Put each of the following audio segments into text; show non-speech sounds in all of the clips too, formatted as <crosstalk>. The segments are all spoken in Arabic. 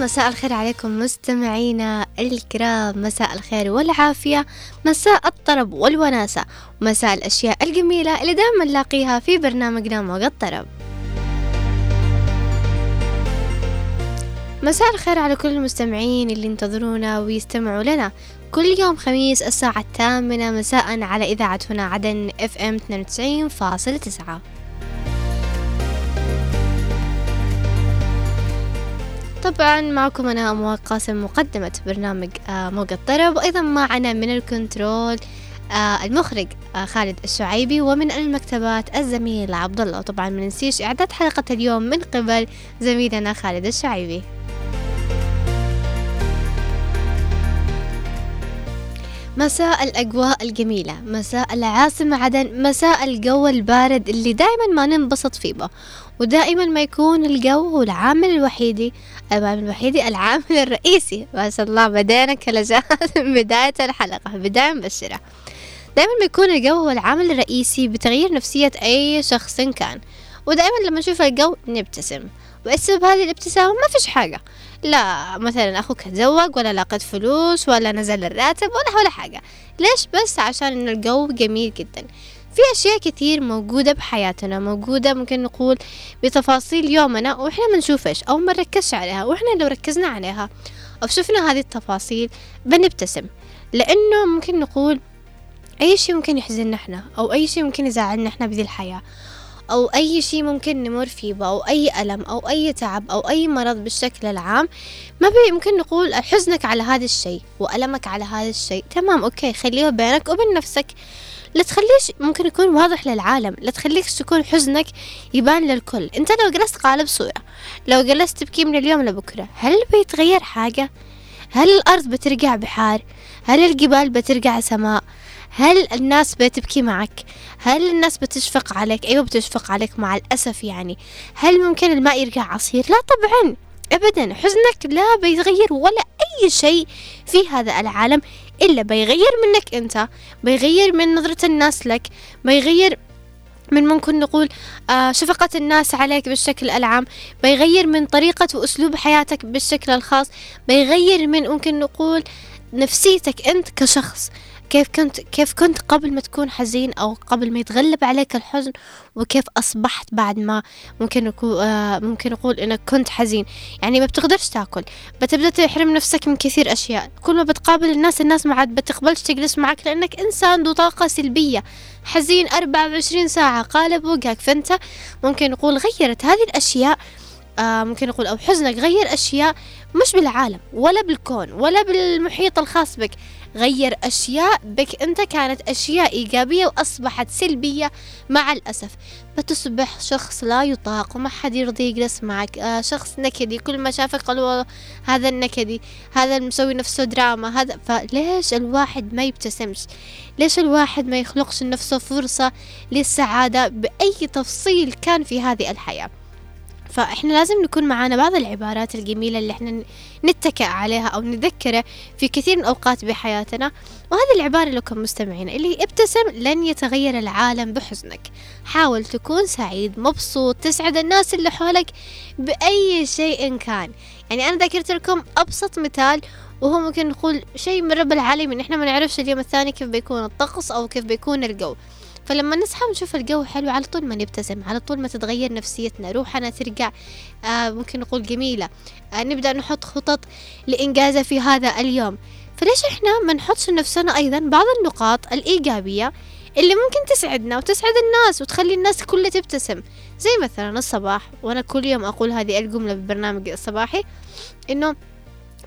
مساء الخير عليكم مستمعينا الكرام مساء الخير والعافية مساء الطرب والوناسة ومساء الأشياء الجميلة اللي دائما نلاقيها في برنامجنا موج الطرب. مساء الخير على كل المستمعين اللي ينتظرونا ويستمعوا لنا. كل يوم خميس الساعة الثامنة مساء على إذاعة هنا عدن اف ام 92.9 طبعا معكم أنا أموال قاسم مقدمة برنامج آه، موج الطرب وأيضا معنا من الكنترول آه، المخرج آه، خالد الشعيبي ومن المكتبات الزميل عبد الله طبعا ما ننسيش إعداد حلقة اليوم من قبل زميلنا خالد الشعيبي. مساء الأجواء الجميلة مساء العاصمة عدن مساء الجو البارد اللي دائما ما ننبسط فيه ودائما ما يكون الجو هو العامل الوحيدي العامل الوحيدي العامل <laughs> الرئيسي. ما شاء الله بدينا كلجات من بداية الحلقة. بداية مبشرة. دائما ما يكون الجو هو العامل الرئيسي بتغيير نفسية أي شخص كان. ودائما لما نشوف الجو نبتسم. والسبب هذه الابتسامة ما فيش حاجة. لا مثلا أخوك تزوج ولا لاقت فلوس ولا نزل الراتب ولا ولا حاجة. ليش؟ بس عشان إن الجو جميل جدا. في أشياء كثير موجودة بحياتنا موجودة ممكن نقول بتفاصيل يومنا وإحنا ما نشوفش أو ما نركزش عليها وإحنا لو ركزنا عليها أو شفنا هذه التفاصيل بنبتسم. لأنه ممكن نقول أي شيء ممكن يحزننا إحنا أو أي شيء ممكن يزعلنا إحنا بذي الحياة أو أي شيء ممكن نمر فيه أو أي ألم أو أي تعب أو أي مرض بالشكل العام ما ممكن نقول حزنك على هذا الشيء وألمك على هذا الشيء تمام أوكي خليه بينك وبين نفسك. لا تخليش ممكن يكون واضح للعالم لا تخليك تكون حزنك يبان للكل. انت لو جلست قالب صورة لو جلست تبكي من اليوم لبكرة هل بيتغير حاجة؟ هل الأرض بترجع بحار؟ هل الجبال بترجع سماء؟ هل الناس بتبكي معك؟ هل الناس بتشفق عليك؟ أيوة بتشفق عليك مع الأسف يعني. هل ممكن الماء يرجع عصير؟ لا طبعا أبدا. حزنك لا بيتغير ولا أي شيء في هذا العالم إلا بيغير منك أنت بيغير من نظرة الناس لك بيغير من ممكن نقول آه شفقة الناس عليك بالشكل العام بيغير من طريقة وأسلوب حياتك بالشكل الخاص بيغير من ممكن نقول نفسيتك أنت كشخص. كيف كنت كيف كنت قبل ما تكون حزين أو قبل ما يتغلب عليك الحزن وكيف أصبحت بعد ما ممكن نقول آه ممكن نقول إنك كنت حزين؟ يعني ما بتقدرش تاكل بتبدأ تحرم نفسك من كثير أشياء. كل ما بتقابل الناس الناس ما عاد بتقبلش تجلس معك لأنك إنسان ذو طاقة سلبية. حزين أربعة وعشرين ساعة قالب وجهك فأنت ممكن نقول غيرت هذه الأشياء آه ممكن نقول أو حزنك غير أشياء مش بالعالم ولا بالكون ولا بالمحيط الخاص بك. غير أشياء بك أنت كانت أشياء إيجابية وأصبحت سلبية مع الأسف. فتصبح شخص لا يطاق وما حد يرضي يجلس معك. آه شخص نكدي كل ما شافك قالوا هذا النكدي هذا مسوي نفسه دراما هذا. فليش الواحد ما يبتسمش؟ ليش الواحد ما يخلقش لنفسه فرصة للسعادة بأي تفصيل كان في هذه الحياة؟ فإحنا لازم نكون معانا بعض العبارات الجميلة اللي إحنا نتكئ عليها أو نذكره في كثير من الأوقات بحياتنا. وهذه العبارة لكم مستمعين اللي ابتسم لن يتغير العالم بحزنك. حاول تكون سعيد مبسوط تسعد الناس اللي حولك بأي شيء كان. يعني أنا ذكرت لكم أبسط مثال وهو ممكن نقول شيء من رب العالمين. إحنا ما نعرفش اليوم الثاني كيف بيكون الطقس أو كيف بيكون الجو. فلما نصحى نشوف الجو حلو على طول ما نبتسم على طول ما تتغير نفسيتنا روحنا ترجع آه ممكن نقول جميلة. آه نبدأ نحط خطط لإنجازها في هذا اليوم. فليش إحنا ما نحطش لنفسنا أيضا بعض النقاط الإيجابية اللي ممكن تسعدنا وتسعد الناس وتخلي الناس كلها تبتسم؟ زي مثلا الصباح وأنا كل يوم أقول هذه الجملة بالبرنامج الصباحي إنه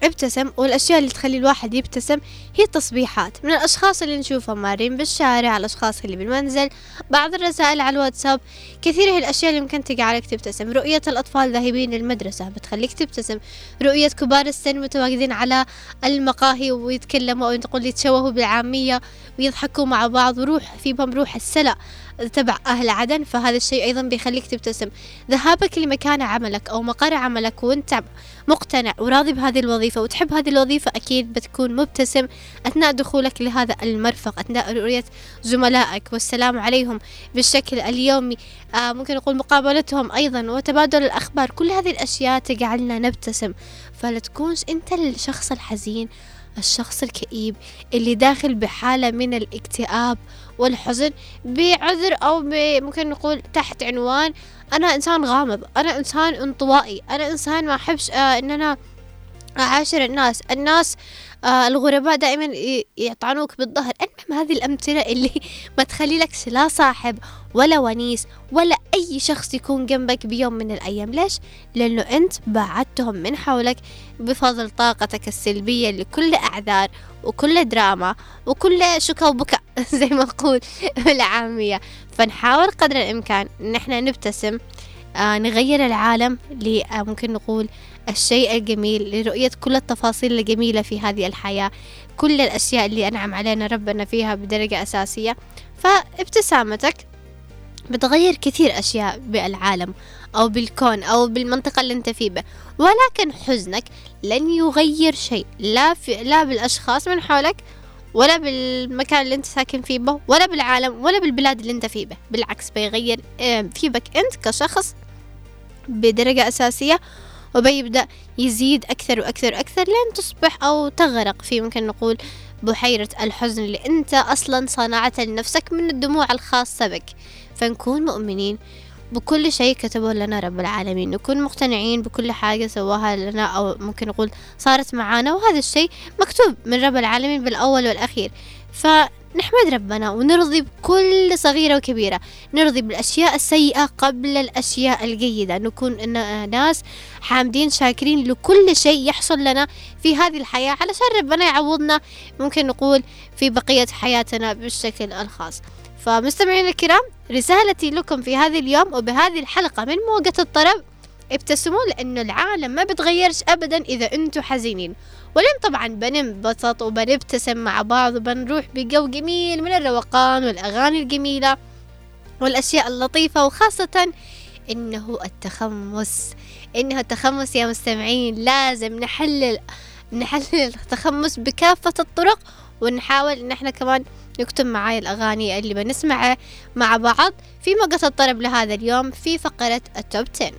ابتسم والأشياء اللي تخلي الواحد يبتسم هي التصبيحات. من الأشخاص اللي نشوفهم مارين بالشارع الأشخاص اللي بالمنزل بعض الرسائل على الواتساب. كثير هي الأشياء اللي ممكن تجعلك تبتسم. رؤية الأطفال ذاهبين للمدرسة بتخليك تبتسم. رؤية كبار السن متواجدين على المقاهي ويتكلموا أو يتشوهوا بالعامية ويضحكوا مع بعض وروح في بهم روح السلع تبع أهل عدن فهذا الشيء أيضا بيخليك تبتسم. ذهابك لمكان عملك أو مقر عملك وأنت مقتنع وراضي بهذه الوظيفة وتحب هذه الوظيفة أكيد بتكون مبتسم أثناء دخولك لهذا المرفق أثناء رؤية زملائك. والسلام عليهم بالشكل اليومي. آه ممكن نقول مقابلتهم أيضا وتبادل الأخبار. كل هذه الأشياء تجعلنا نبتسم. فلا تكونش أنت الشخص الحزين الشخص الكئيب اللي داخل بحالة من الاكتئاب والحزن بعذر أو ممكن نقول تحت عنوان. أنا إنسان غامض أنا إنسان انطوائي أنا إنسان ما أحبش آه إن أنا أعاشر الناس. الناس آه الغرباء دائما يطعنوك بالظهر. المهم هذه الأمثلة اللي <laughs> ما تخلي لك لا صاحب ولا ونيس ولا أي شخص يكون جنبك بيوم من الأيام. ليش؟ لأنه أنت بعدتهم من حولك بفضل طاقتك السلبية لكل أعذار وكل دراما وكل شكا وبكاء <laughs> زي ما نقول <laughs> بالعامية. فنحاول قدر الإمكان إن إحنا نبتسم آه نغير العالم ممكن نقول الشيء الجميل لرؤية كل التفاصيل الجميلة في هذه الحياة كل الأشياء اللي أنعم علينا ربنا فيها بدرجة أساسية. فابتسامتك بتغير كثير أشياء بالعالم أو بالكون أو بالمنطقة اللي أنت فيه ولكن حزنك لن يغير شيء لا, في لا بالأشخاص من حولك ولا بالمكان اللي أنت ساكن فيه به ولا بالعالم ولا بالبلاد اللي أنت فيه به. بالعكس بيغير آه، في بك أنت كشخص بدرجة أساسية وبيبدأ يزيد أكثر وأكثر وأكثر لين تصبح أو تغرق. في ممكن نقول بحيرة الحزن اللي أنت أصلا صنعتها لنفسك من الدموع الخاصة بك. فنكون مؤمنين بكل شيء كتبه لنا رب العالمين نكون مقتنعين بكل حاجة سواها لنا أو ممكن نقول صارت معانا وهذا الشيء مكتوب من رب العالمين بالأول والأخير. فنحمد ربنا ونرضي بكل صغيرة وكبيرة. نرضي بالأشياء السيئة قبل الأشياء الجيدة. نكون ناس حامدين شاكرين لكل شيء يحصل لنا في هذه الحياة. علشان ربنا يعوضنا ممكن نقول في بقية حياتنا بالشكل الخاص. فمستمعينا الكرام رسالتي لكم في هذا اليوم وبهذه الحلقة من موجة الطرب ابتسموا لأنه العالم ما بتغيرش أبدا إذا أنتم حزينين. ولين طبعا بننبسط وبنبتسم مع بعض وبنروح بجو جميل من الروقان والأغاني الجميلة والأشياء اللطيفة وخاصة إنه التخمس. إنه التخمس يا مستمعين لازم نحلل نحلل التخمس بكافة الطرق ونحاول إن إحنا كمان نكتب معاي الأغاني اللي بنسمعها مع بعض في موقت الطرب لهذا اليوم في فقرة التوب 10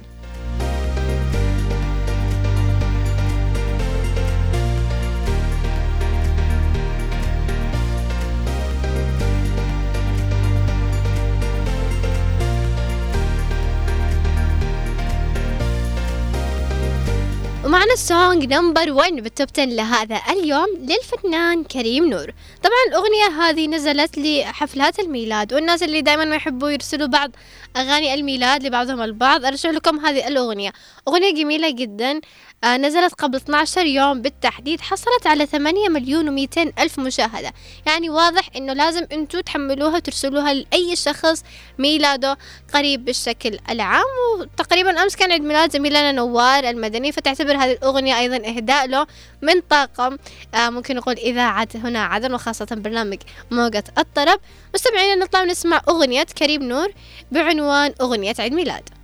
ومعنا ال song number 1 بال top 10 لهذا اليوم للفنان كريم نور. طبعا الأغنية هذه نزلت لحفلات الميلاد والناس اللي دائما ما يحبوا يرسلوا بعض أغاني الميلاد لبعضهم البعض أرشح لكم هذه الأغنية. أغنية جميلة جدا. نزلت قبل 12 يوم بالتحديد حصلت على 8 مليون و200 ألف مشاهدة. يعني واضح إنه لازم أنتوا تحملوها وترسلوها لأي شخص ميلاده قريب بالشكل العام. وتقريبا أمس كان عيد ميلاد زميلنا نوار المدني فتعتبر هذه الأغنية أيضا إهداء له من طاقم. آه ممكن نقول إذاعة هنا عدن وخاصة برنامج موجة الطرب. مستمعينا نطلع ونسمع أغنية كريم نور بعنوان أغنية عيد ميلاد.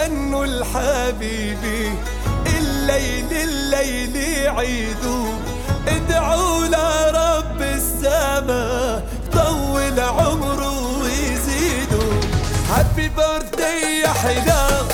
غنوا الحبيبي الليل الليل عيدوا ادعوا لرب السماء طول عمره ويزيدوا هابي بيرثدي يا حلال.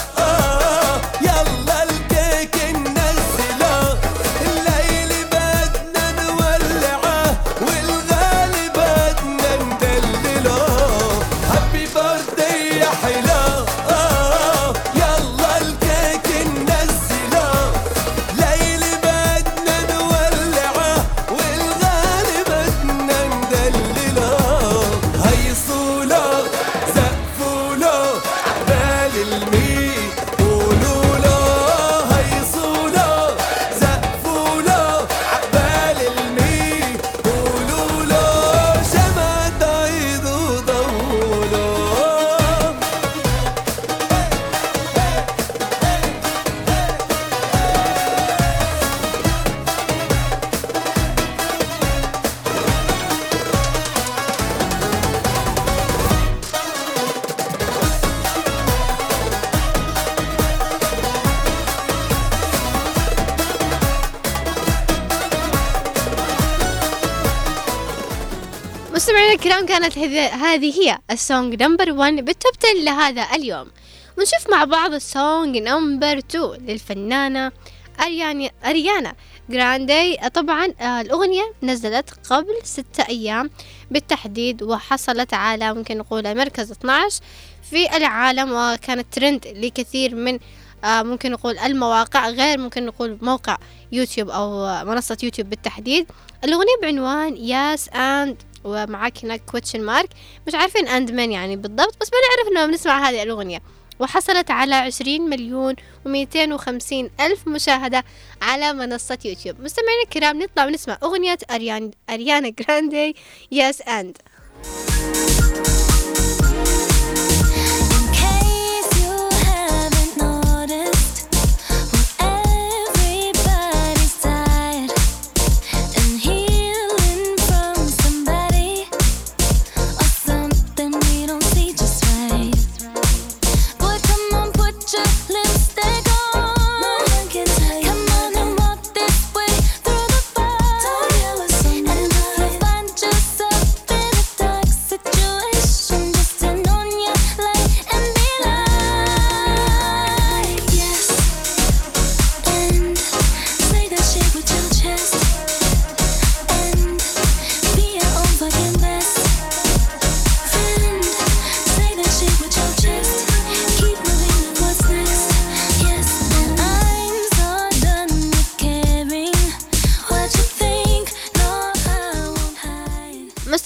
الكرام كانت هذه هي ال song number 1 بال top 10 لهذا اليوم. ونشوف مع بعض ال song number 2 للفنانة أرياني أريانا جراندي طبعا آه، الأغنية نزلت قبل ستة أيام بالتحديد وحصلت على ممكن نقول مركز 12 في العالم وكانت ترند لكثير من آه، ممكن نقول المواقع غير ممكن نقول موقع يوتيوب أو منصة يوتيوب بالتحديد. الأغنية بعنوان yes and ومعاك هناك question mark مش عارفين and من يعني بالضبط بس بنعرف إنه بنسمع هذه الأغنية. وحصلت على عشرين مليون ومئتين وخمسين ألف مشاهدة على منصة يوتيوب. مستمعينا الكرام نطلع ونسمع أغنية أريان أريانا جراندي yes and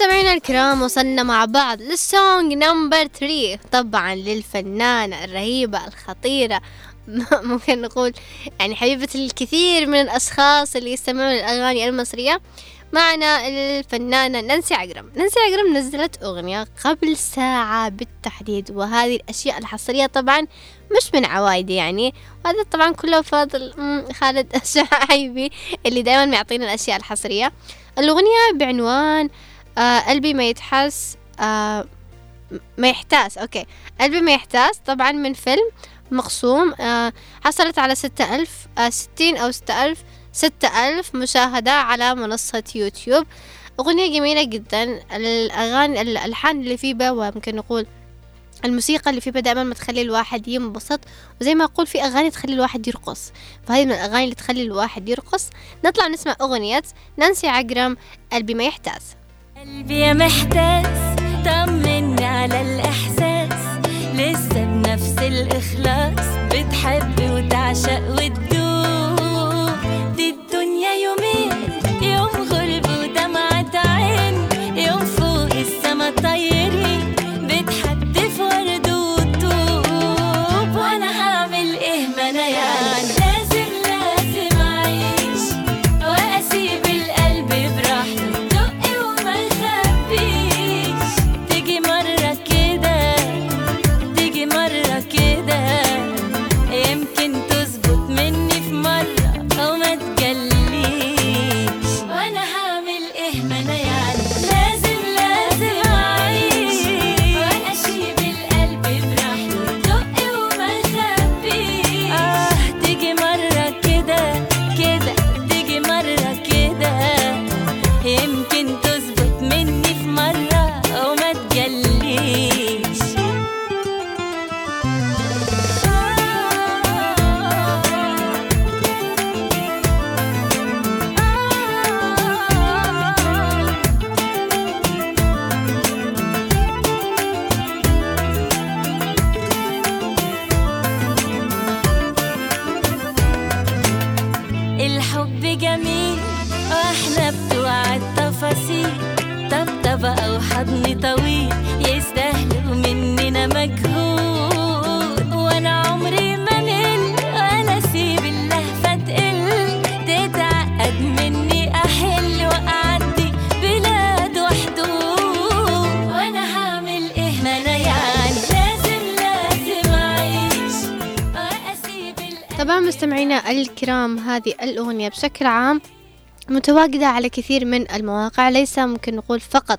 الكرام وصلنا مع بعض للسونج نمبر 3 طبعا للفنانة الرهيبة الخطيرة. <laughs> ممكن نقول يعني حبيبة الكثير من الأشخاص اللي يستمعون الأغاني المصرية. معنا الفنانة نانسي عقرم. نانسي عقرم نزلت أغنية قبل ساعة بالتحديد وهذه الأشياء الحصرية طبعا مش من عوايدي يعني. وهذا طبعا كله فضل خالد <laughs> الشعيبي اللي دائما معطينا الأشياء الحصرية. الأغنية بعنوان آه قلبي ما يتحس آه ما يحتاس. okay. قلبي ما يحتاس طبعا من فيلم مقسوم آه حصلت على ستة ألف آه ستين أو ستة ألف ستة ألف مشاهدة على منصة يوتيوب. أغنية جميلة جدا. الأغاني الألحان اللي فيه وممكن نقول الموسيقى اللي فيه دائما ما تخلي الواحد ينبسط. وزي ما أقول في أغاني تخلي الواحد يرقص. فهذه من الأغاني اللي تخلي الواحد يرقص. نطلع نسمع أغنية نانسي عجرم قلبي ما يحتاس. قلبي محتاس طمني على الإحساس. لسه بنفس الإخلاص بتحب وتعشق وتدوب الأغنية بشكل عام متواجدة على كثير من المواقع ليس ممكن نقول فقط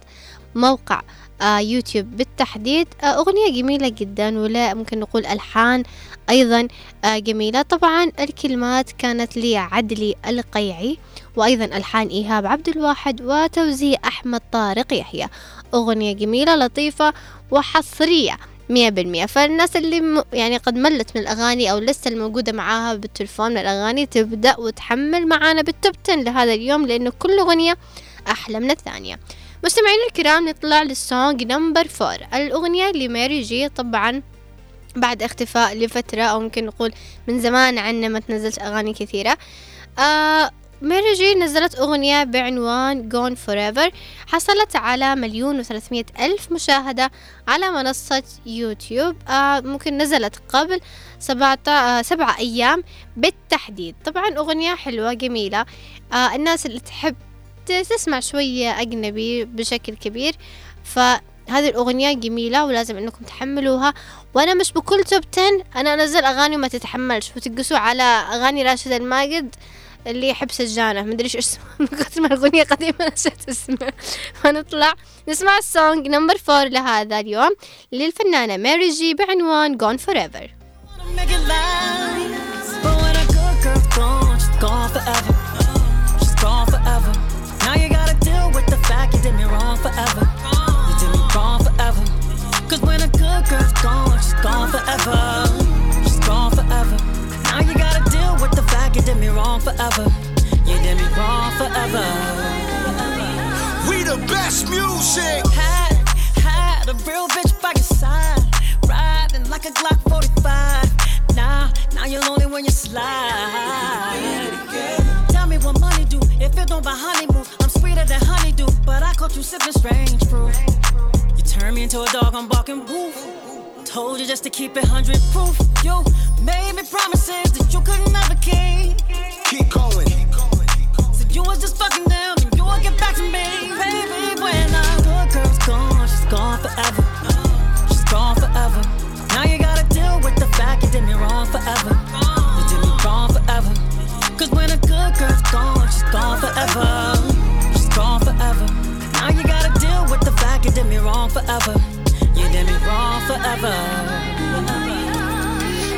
موقع آه يوتيوب. بالتحديد آه أغنية جميلة جدا ولا ممكن نقول ألحان أيضا آه جميلة. طبعا الكلمات كانت لعدلي القيعي وأيضا ألحان إيهاب عبد الواحد وتوزيع أحمد طارق يحيى. أغنية جميلة لطيفة وحصرية. مية بالمية. فالناس اللي م... يعني قد ملت من الأغاني أو لسه الموجودة معاها بالتلفون من الأغاني تبدأ وتحمل معانا بالتوب 10 لهذا اليوم لأنه كل أغنية أحلى من الثانية. مستمعينا الكرام نطلع لل song number four الأغنية لماري جي طبعا بعد اختفاء لفترة أو ممكن نقول من زمان عنا ما تنزلت أغاني كثيرة. آه ميري جي نزلت أغنية بعنوان Gone Forever. حصلت على مليون وثلاثمية ألف مشاهدة على منصة يوتيوب. آه ممكن نزلت قبل سبعة, آه سبعة أيام بالتحديد. طبعا أغنية حلوة جميلة. آه الناس اللي تحب تسمع شوية أجنبي بشكل كبير. فهذه الأغنية جميلة ولازم إنكم تحملوها. وأنا مش بكل top 10 أنا أنزل أغاني وما تتحملش. وتقسوا على أغاني راشد الماجد. اللي يحب سجانه. أدري إيش اسمه. <laughs> من كثر ما الأغنية قديمة <laughs> نسيت اسمه. <laughs> فنطلع. نسمع ال song number four لهذا اليوم. للفنانة ماري جي بعنوان Gone Forever. Cause when a good girl's gone, she's gone forever. Forever. You did me wrong forever. We the best music. Had, had a real bitch by your side. Riding like a Glock 45. Now, now you're lonely when you slide. Tell me what money do if it don't buy honeymoon. I'm sweeter than honeydew, but I caught you sipping strange fruit. You turned me into a dog, I'm barking woof. Told you just to keep it hundred proof. You made me promises that you could never keep. Keep going. Said you was just fucking them and you would get back to me. Baby, when a good girl's gone, she's gone forever. She's gone forever. Now you gotta deal with the fact you did me wrong forever. You did me wrong forever. Cause when a good girl's gone, she's gone forever. She's gone forever. Now you gotta deal with the fact you did me wrong forever. You did me wrong.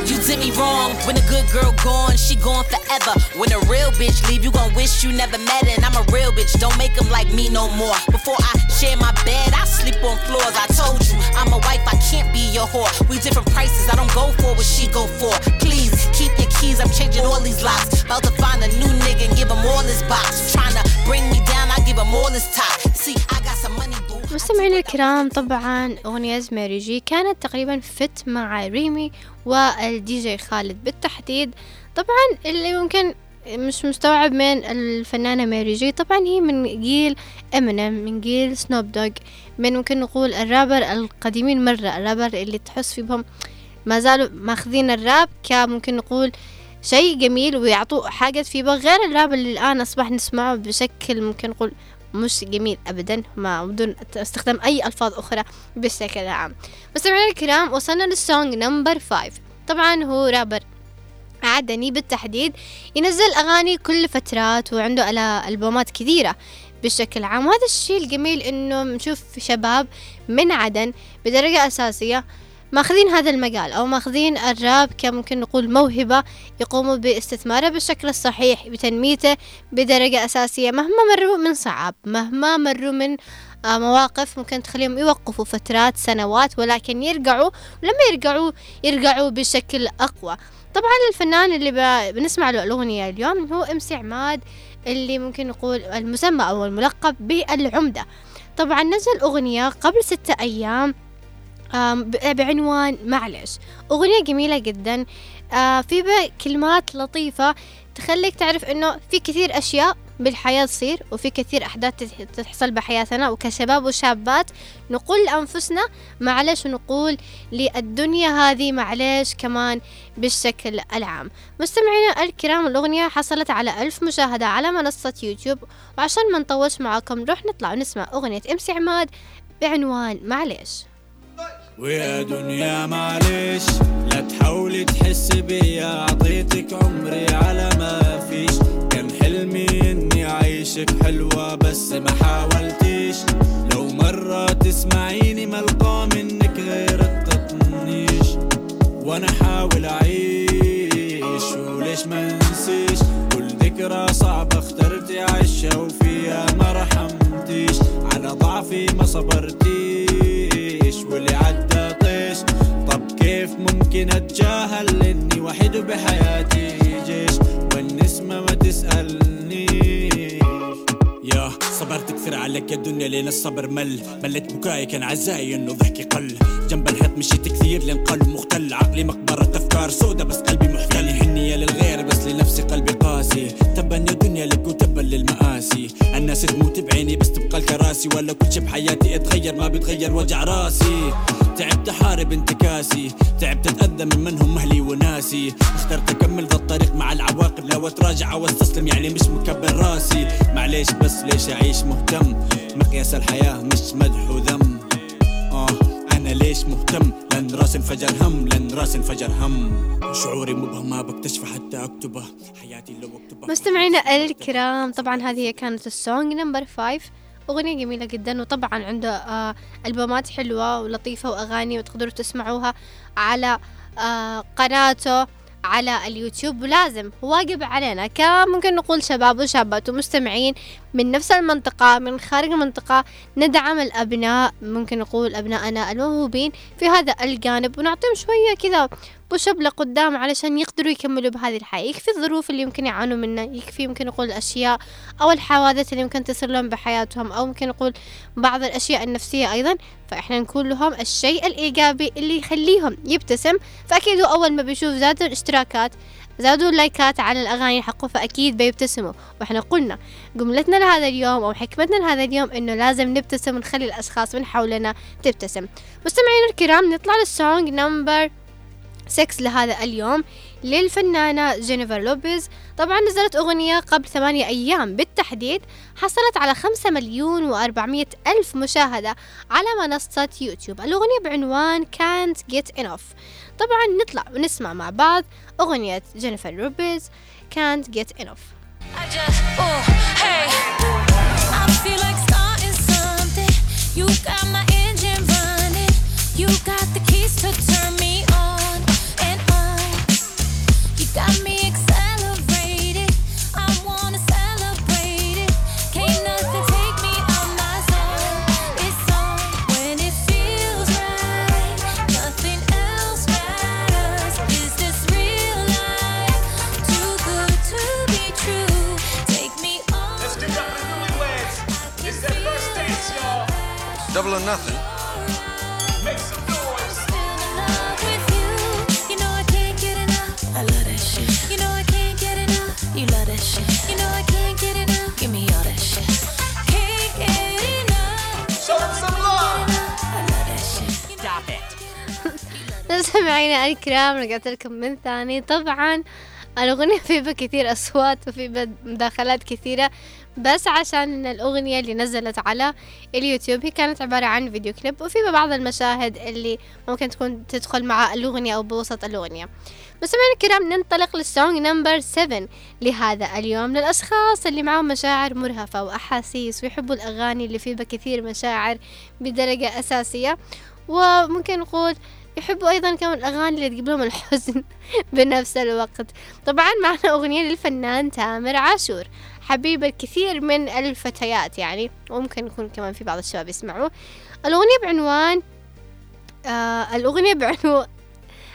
You did me wrong when a good girl gone, she gone forever. When a real bitch leave, you gon' wish you never met her. And I'm a real bitch, don't make them like me no more. Before I share my bed, I sleep on floors. I told you, I'm a wife, I can't be your whore. We different prices, I don't go for what she go for. Please keep your keys, I'm changing all these locks. About to find a new nigga and give him all his box. Trying to bring me down, I give him all his top. See, I got some. مستمعينا الكرام طبعا أغنية ماري جي كانت تقريبا feat مع ريمي والدي جي خالد بالتحديد. طبعا اللي ممكن مش مستوعب من الفنانة ماري جي طبعا هي من جيل امينيم من جيل سنوب دوغ من ممكن نقول الرابر القديمين مرة الرابر اللي تحس فيهم ما زالوا ماخذين الراب كممكن نقول شيء جميل ويعطوه حاجة في بق غير الراب اللي الآن أصبح نسمعه بشكل ممكن نقول مش جميل أبدا ما بدون استخدام أي ألفاظ أخرى بشكل عام. مستمعينا الكرام وصلنا لل song number five طبعا هو رابر. عدني بالتحديد. ينزل أغاني كل فترات وعنده ألبومات كثيرة بشكل عام. وهذا الشيء الجميل إنه نشوف شباب من عدن بدرجة أساسية ماخذين هذا المجال أو ماخذين الراب كممكن نقول موهبة يقوموا باستثمارها بالشكل الصحيح بتنميته بدرجة أساسية مهما مروا من صعاب مهما مروا من آه، مواقف ممكن تخليهم يوقفوا فترات سنوات ولكن يرجعوا ولما يرجعوا يرجعوا بشكل أقوى. طبعا الفنان اللي بنسمع له الأغنية اليوم هو امسي عماد اللي ممكن نقول المسمى أو الملقب بالعمدة. طبعا نزل أغنية قبل ستة أيام بعنوان معلش. أغنية جميلة جدا. آه، في كلمات لطيفة تخليك تعرف إنه في كثير أشياء بالحياة تصير وفي كثير أحداث تحصل بحياتنا. وكشباب وشابات نقول لأنفسنا معلش ونقول للدنيا هذه معلش كمان بالشكل العام. مستمعينا الكرام الأغنية حصلت على ألف مشاهدة على منصة يوتيوب. وعشان ما نطولش معاكم نروح نطلع ونسمع أغنية امسي عماد بعنوان معلش. ويا دنيا معلش لا تحاولي تحس بيا أعطيتك عمري على ما فيش. كان حلمي إني أعيشك حلوة بس ما حاولتيش. لو مرة تسمعيني ملقى منك غير التطنيش. وأنا حاول أعيش وليش ما نسيش كل ذكرى صعبة اخترتي عيشها وفيها ما رحمتيش. على ضعفي ما صبرتيش. واللي عدى طيش طب كيف ممكن أتجاهل إني وحيد بحياتي جيش؟ والنسمة ما تسألنيش. يا صبرت كثير عليك يا دنيا لين الصبر مل. مليت بكاي كان عزاي إنه ضحكي قل. جنب الحيط مشيت كثير لين قلب مختل. عقلي مقبرة أفكار سودة بس قلبي محتل. حنية للغير بس لنفسي قلبي قاسي. تبا يا دنيا لك وتبا للمآسي. الناس تموت بعيني بس تبقى الكراسي. ولا كل شي بحياتي اتغير ما بتغير وجع راسي. تعبت احارب انتكاسي. تعبت أتأذى من منهم أهلي وناسي. اخترت أكمل ذا الطريق مع العواقب. لو اتراجع أو أستسلم يعني مش مكبر راسي. معليش بس ليش أعيش مهتم؟ مقياس الحياة مش مدح وذم آه أنا ليش مهتم؟ لأن راسي انفجر هم لأن راسي انفجر هم. شعوري مبهم ما بكتشفه حتى أكتبه. حياتي لو أكتبه. مستمعينا الكرام طبعا هذه كانت ال song number five أغنية جميلة جدا وطبعا عنده آه ألبومات حلوة ولطيفة وأغاني وتقدروا تسمعوها على آه قناته. على اليوتيوب ولازم واجب علينا كم ممكن نقول شباب وشابات ومستمعين من نفس المنطقة من خارج المنطقة ندعم الأبناء ممكن نقول أبنائنا الموهوبين في هذا الجانب. ونعطيهم شوية كذا بوشب لقدام علشان يقدروا يكملوا بهذه الحياة. يكفي الظروف اللي يمكن يعانوا منها. يكفي يمكن نقول الأشياء أو الحوادث اللي ممكن تصير لهم بحياتهم أو ممكن نقول بعض الأشياء النفسية أيضا. فإحنا نكون لهم الشيء الإيجابي اللي يخليهم يبتسم. فأكيد أول ما بيشوف زادوا الاشتراكات زادوا اللايكات على الأغاني حقه فأكيد بيبتسموا. وإحنا قلنا جملتنا لهذا اليوم أو حكمتنا لهذا اليوم إنه لازم نبتسم ونخلي الأشخاص من حولنا تبتسم. مستمعينا الكرام نطلع لل song number 6 لهذا اليوم للفنانة جينيفر لوبيز طبعا نزلت أغنية قبل ثمانية أيام بالتحديد حصلت على خمسة مليون وأربعمية ألف مشاهدة على منصة يوتيوب الأغنية بعنوان Can't Get Enough طبعا نطلع ونسمع مع بعض أغنية جينيفر لوبيز Can't Get Enough I just, oh, hey. I feel like starting something. You got my engine running. You got it. مستمعينا <laughs> الكرام رجعت لكم من ثاني. طبعا الأغنية في كثير أصوات وفي مداخلات كثيرة. بس عشان الأغنية اللي نزلت على اليوتيوب هي كانت عبارة عن فيديو كليب وفي بعض المشاهد اللي ممكن تكون تدخل مع الأغنية أو بوسط الأغنية. مستمعينا الكرام ننطلق لل song number 7 لهذا اليوم للأشخاص اللي معهم مشاعر مرهفة وأحاسيس ويحبوا الأغاني اللي في بها كثير مشاعر بدرجة أساسية. وممكن نقول يحبوا أيضا كمان الأغاني اللي تجيب لهم الحزن <laughs> بنفس الوقت. طبعا معنا أغنية للفنان تامر عاشور. حبيب الكثير من الفتيات يعني وممكن يكون كمان في بعض الشباب يسمعوه الأغنية بعنوان آه الأغنية بعنوان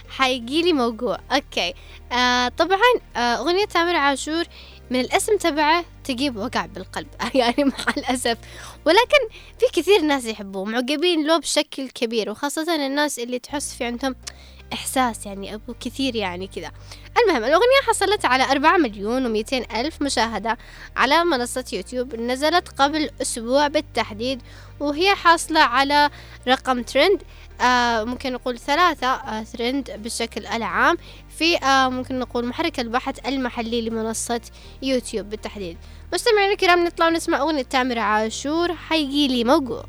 حيجيلي موجوع. أوكي. آه طبعا آه أغنية تامر عاشور من الاسم تبعه تجيب وقع بالقلب. <laughs> يعني مع الأسف. ولكن في كثير ناس يحبوه معجبين له بشكل كبير وخاصة الناس اللي تحس في عندهم إحساس يعني أبو كثير يعني كذا. المهم الأغنية حصلت على أربعة مليون ومئتين ألف مشاهدة على منصة يوتيوب. نزلت قبل أسبوع بالتحديد وهي حاصلة على رقم ترند آه ممكن نقول ثلاثة آه ترند بالشكل العام في آه ممكن نقول محرك البحث المحلي لمنصة يوتيوب بالتحديد. مستمعينا الكرام نطلع ونسمع أغنية تامر عاشور حيجيلي موجوع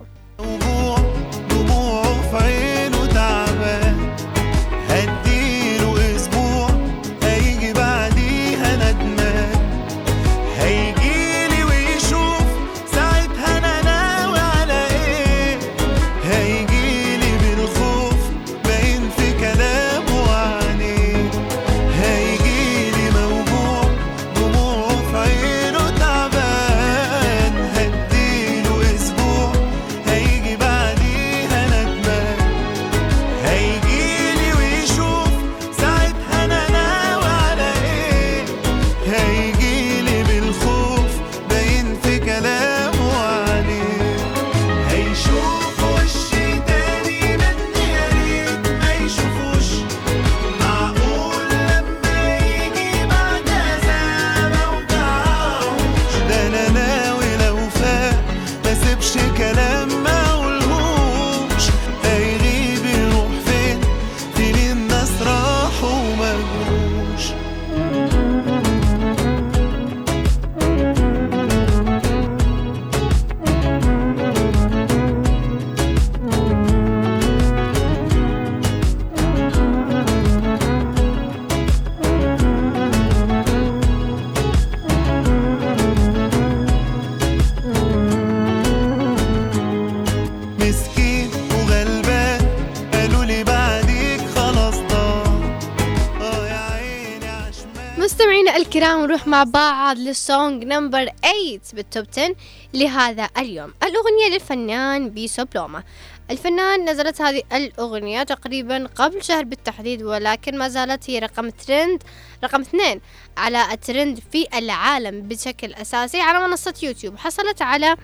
الكرام نروح مع بعض لل song number 8 بال top 10 لهذا اليوم. الأغنية للفنان بيسو بلوما. الفنان نزلت هذه الأغنية تقريبا قبل شهر بالتحديد ولكن ما زالت هي رقم ترند رقم اثنين على الترند في العالم بشكل أساسي على منصة يوتيوب. حصلت على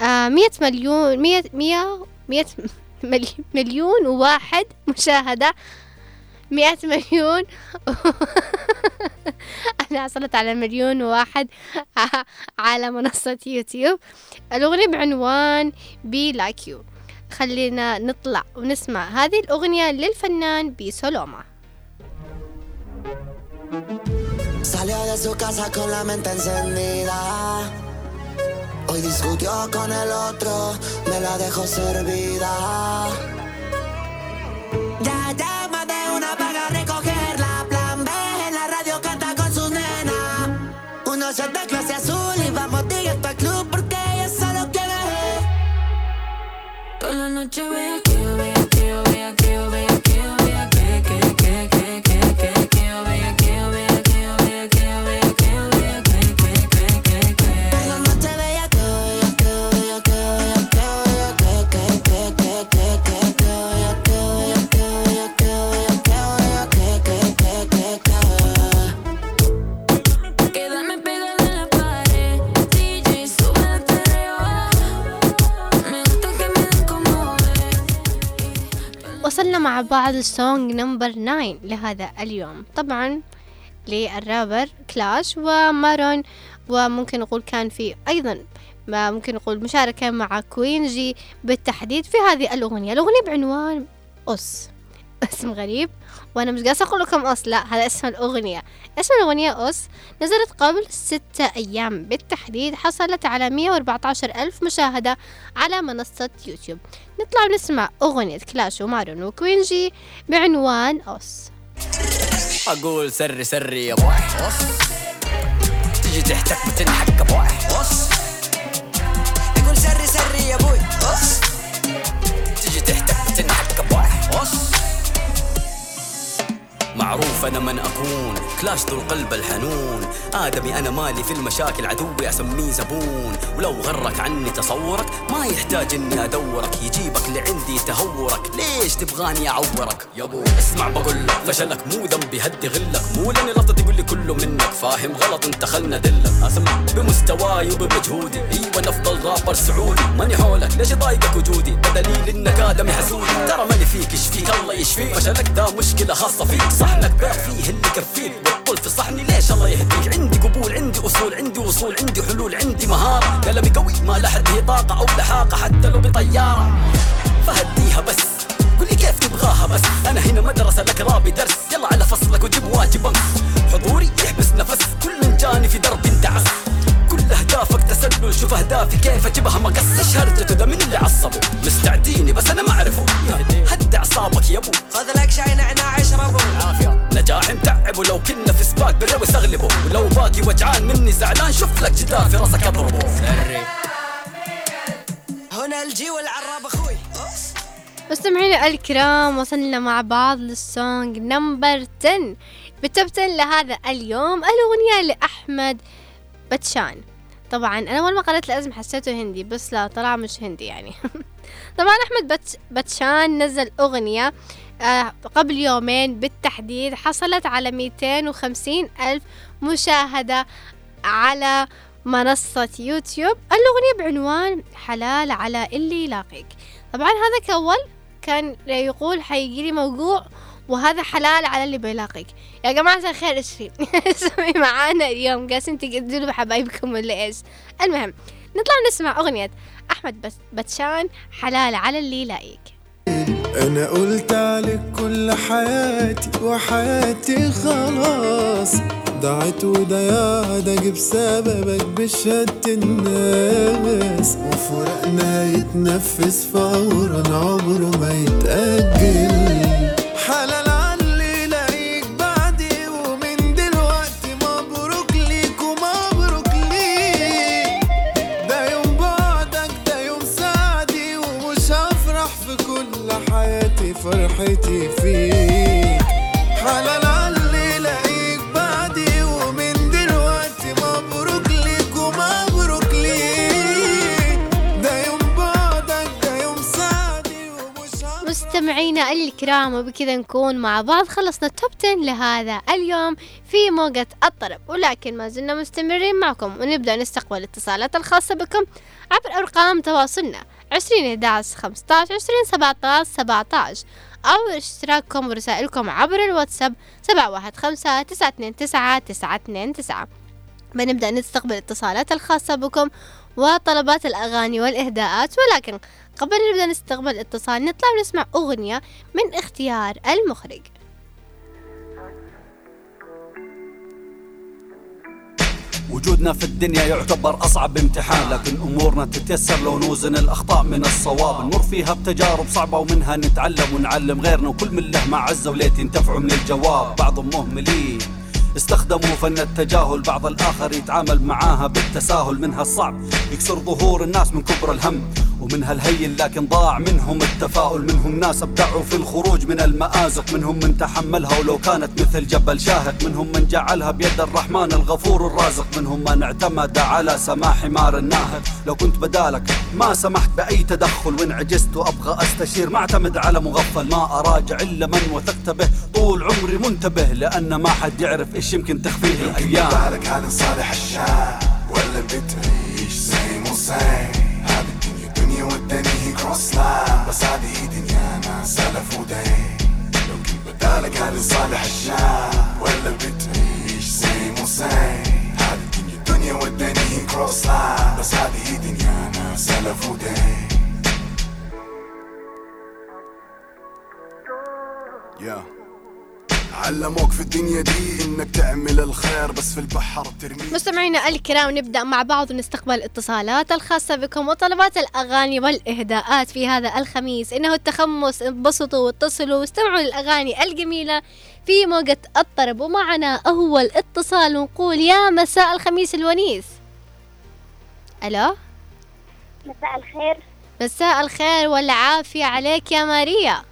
آه 100 مليون 100 100 100 ملي- مليون وواحد مشاهدة 100 مليون <laughs> أنا حصلت على مليون واحد <laughs> على منصة يوتيوب الأغنية بعنوان Bellakeo خلينا نطلع ونسمع هذه الأغنية للفنان بيسو بلوما Salió de su casa con la mente encendida. Hoy discutió con el otro, me la dejó servida. Ya llama Shot de clase azul y vamos directo al club porque ella solo quiere. Toda la noche vea que وصلنا مع بعض ال song number 9 لهذا اليوم. طبعا للرابر كلاش ومارون وممكن نقول كان في أيضا ما ممكن نقول مشاركة مع كوينجي بالتحديد في هذه الأغنية. الأغنية بعنوان أس اسم غريب وأنا مش قاعدة أقول لكم أس لا هذا اسم الأغنية. اسم الأغنية أس نزلت قبل ستة أيام. بالتحديد حصلت على 114 ألف مشاهدة على منصة يوتيوب. نطلع ونسمع أغنية كلاش ومارون وكوينجي بعنوان أس أقول سري سري يا بوي تيجي تحتك بتنحك بوي يقول سري سري يا أبوي أص. تيجي تحتك بتنحك بوي معروف أنا من أكون كلاش ذو القلب الحنون. آدمي أنا مالي في المشاكل عدوي أسميه زبون. ولو غرك عني تصورك ما يحتاج إني أدورك. يجيبك لعندي تهورك. ليش تبغاني أعورك؟ يا أبو اسمع بقول لك فشلك مو ذنبي هدي غلك. مو لأني لفظتي تقول لي كله منك. فاهم غلط انت خلنا دلك. أسمع بمستواي وبمجهودي. إيوه أنا أفضل رابر سعودي. ماني حولك ليش ضايقك وجودي؟ بدليل إنك آدمي حسودي. ترى ماني فيك إيش فيك؟ الله يشفيك. فشلك ده مشكلة خاصة فيك. صحنك بيع فيه اللي يكفيك بطل في صحني ليش الله يهديك؟ عندي قبول عندي أصول عندي وصول عندي حلول عندي مهارة. قلمي قوي ما لحد هي طاقه أو لحاقه حتى لو بطيارة. فهديها بس قولي كيف تبغاها بس؟ أنا هنا مدرسة لك رابي درس. يلا على فصلك وجيب واجب أمس. حضوري يحبس نفس كل من جاني في درب كل أهدافك تسلل. شوف أهدافي كيف أجيبها. مقص إيش هرجته. ده من اللي عصبه. مستعديني بس أنا ما أعرفه. هد أعصابك يا أبو. خذ لك شاي نعناع اشربه العافيه نجاح متعب. ولو كنا في سباق بالروي استغلبه ولو باقي وجعان مني زعلان شوف لك جدار في راسك أضربه. هنا الجي والعراب أخوي. مستمعينا الكرام وصلنا مع بعض للسونج نمبر 10 بالتوب 10 لهذا اليوم الأغنية لأحمد بتشان. طبعا. أنا أول ما قرأت الاسم حسيته هندي بس لا طلع مش هندي يعني. <laughs> طبعا أحمد بت بتشان نزل أغنية آه قبل يومين بالتحديد حصلت على 250 ألف مشاهدة على منصة يوتيوب. الأغنية بعنوان حلال على اللي يلاقيك. طبعا هذا كأول كان يقول حيجي لي موضوع وهذا حلال على اللي بيلاقيك. يا جماعة الخير إيش في؟ <laughs> اسمي معانا اليوم. قاسين تقدروا بحبايبكم ولا إيش؟ المهم نطلع نسمع أغنية أحمد بس بتشان حلال على اللي يلاقيك. أنا قلت عليك كل حياتي وحياتي خلاص. ضاعت جه بسببك بشهادة الناس. وفرقنا يتنفس فورا عمره ما يتأجل. حكايتي فيك. حلال اللي لقيك بعدي ومن دلوقتي مبروك ليك ومبروك ليك. ده يوم بعدك ده يوم سعدي ومش مستمعينا الكرام وبكذا نكون مع بعض خلصنا التوب 10 لهذا اليوم في موجة الطرب. ولكن ما زلنا مستمرين معكم ونبدأ نستقبل الاتصالات الخاصة بكم عبر أرقام تواصلنا عشرين 11 خمسة عشر عشرين سبعة عشر سبعة عشر. أو اشتراككم ورسائلكم عبر الواتساب 715 929 929 بنبدأ نستقبل الاتصالات الخاصة بكم وطلبات الأغاني والإهداءات ولكن قبل نبدأ نستقبل الاتصال نطلع ونسمع أغنية من اختيار المخرج. وجودنا في الدنيا يعتبر أصعب امتحان لكن أمورنا تتيسر لو نوزن الأخطاء من الصواب. نمر فيها بتجارب صعبة ومنها نتعلم ونعلم غيرنا وكل من له معزة وليت ينتفعوا من الجواب. بعضهم مهملين استخدموا فن التجاهل بعض الآخر يتعامل معاها بالتساهل منها الصعب يكسر ظهور الناس من كبر الهم. ومنها الهين لكن ضاع منهم التفاؤل. منهم ناس ابدعوا في الخروج من المآزق. منهم من تحملها ولو كانت مثل جبل شاهق. منهم من جعلها بيد الرحمن الغفور الرازق. منهم من اعتمد على سماح حمار الناهق. لو كنت بدالك ما سمحت بأي تدخل. وإن عجزت وأبغى أستشير. ما اعتمد على مغفل. ما أراجع إلا من وثقت به. طول عمري منتبه لأن ما حد يعرف إيش يمكن تخفيه. الأيام. بالك هذا صالح الشام ولا بتعيش زي الدنيا والدنيا هي كروس لاين بس هذه دنيانا سلف ودين. لو بدالك صالح الشام ولا بتعيش هذه الدنيا دنيا والدنيا هي كروس لاين بس هذه دنيانا سلف ودين. يا علموك في الدنيا دي إنك تعمل الخير بس في البحر ترميه مستمعينا الكرام نبدأ مع بعض ونستقبل الاتصالات الخاصة بكم وطلبات الأغاني والإهداءات في هذا الخميس. إنه التخمس انبسطوا واتصلوا واستمعوا للأغاني الجميلة في موجة الطرب. ومعنا أول اتصال ونقول يا مساء الخميس الونيس. ألو؟ مساء الخير. مساء الخير والعافية عليك يا ماريا.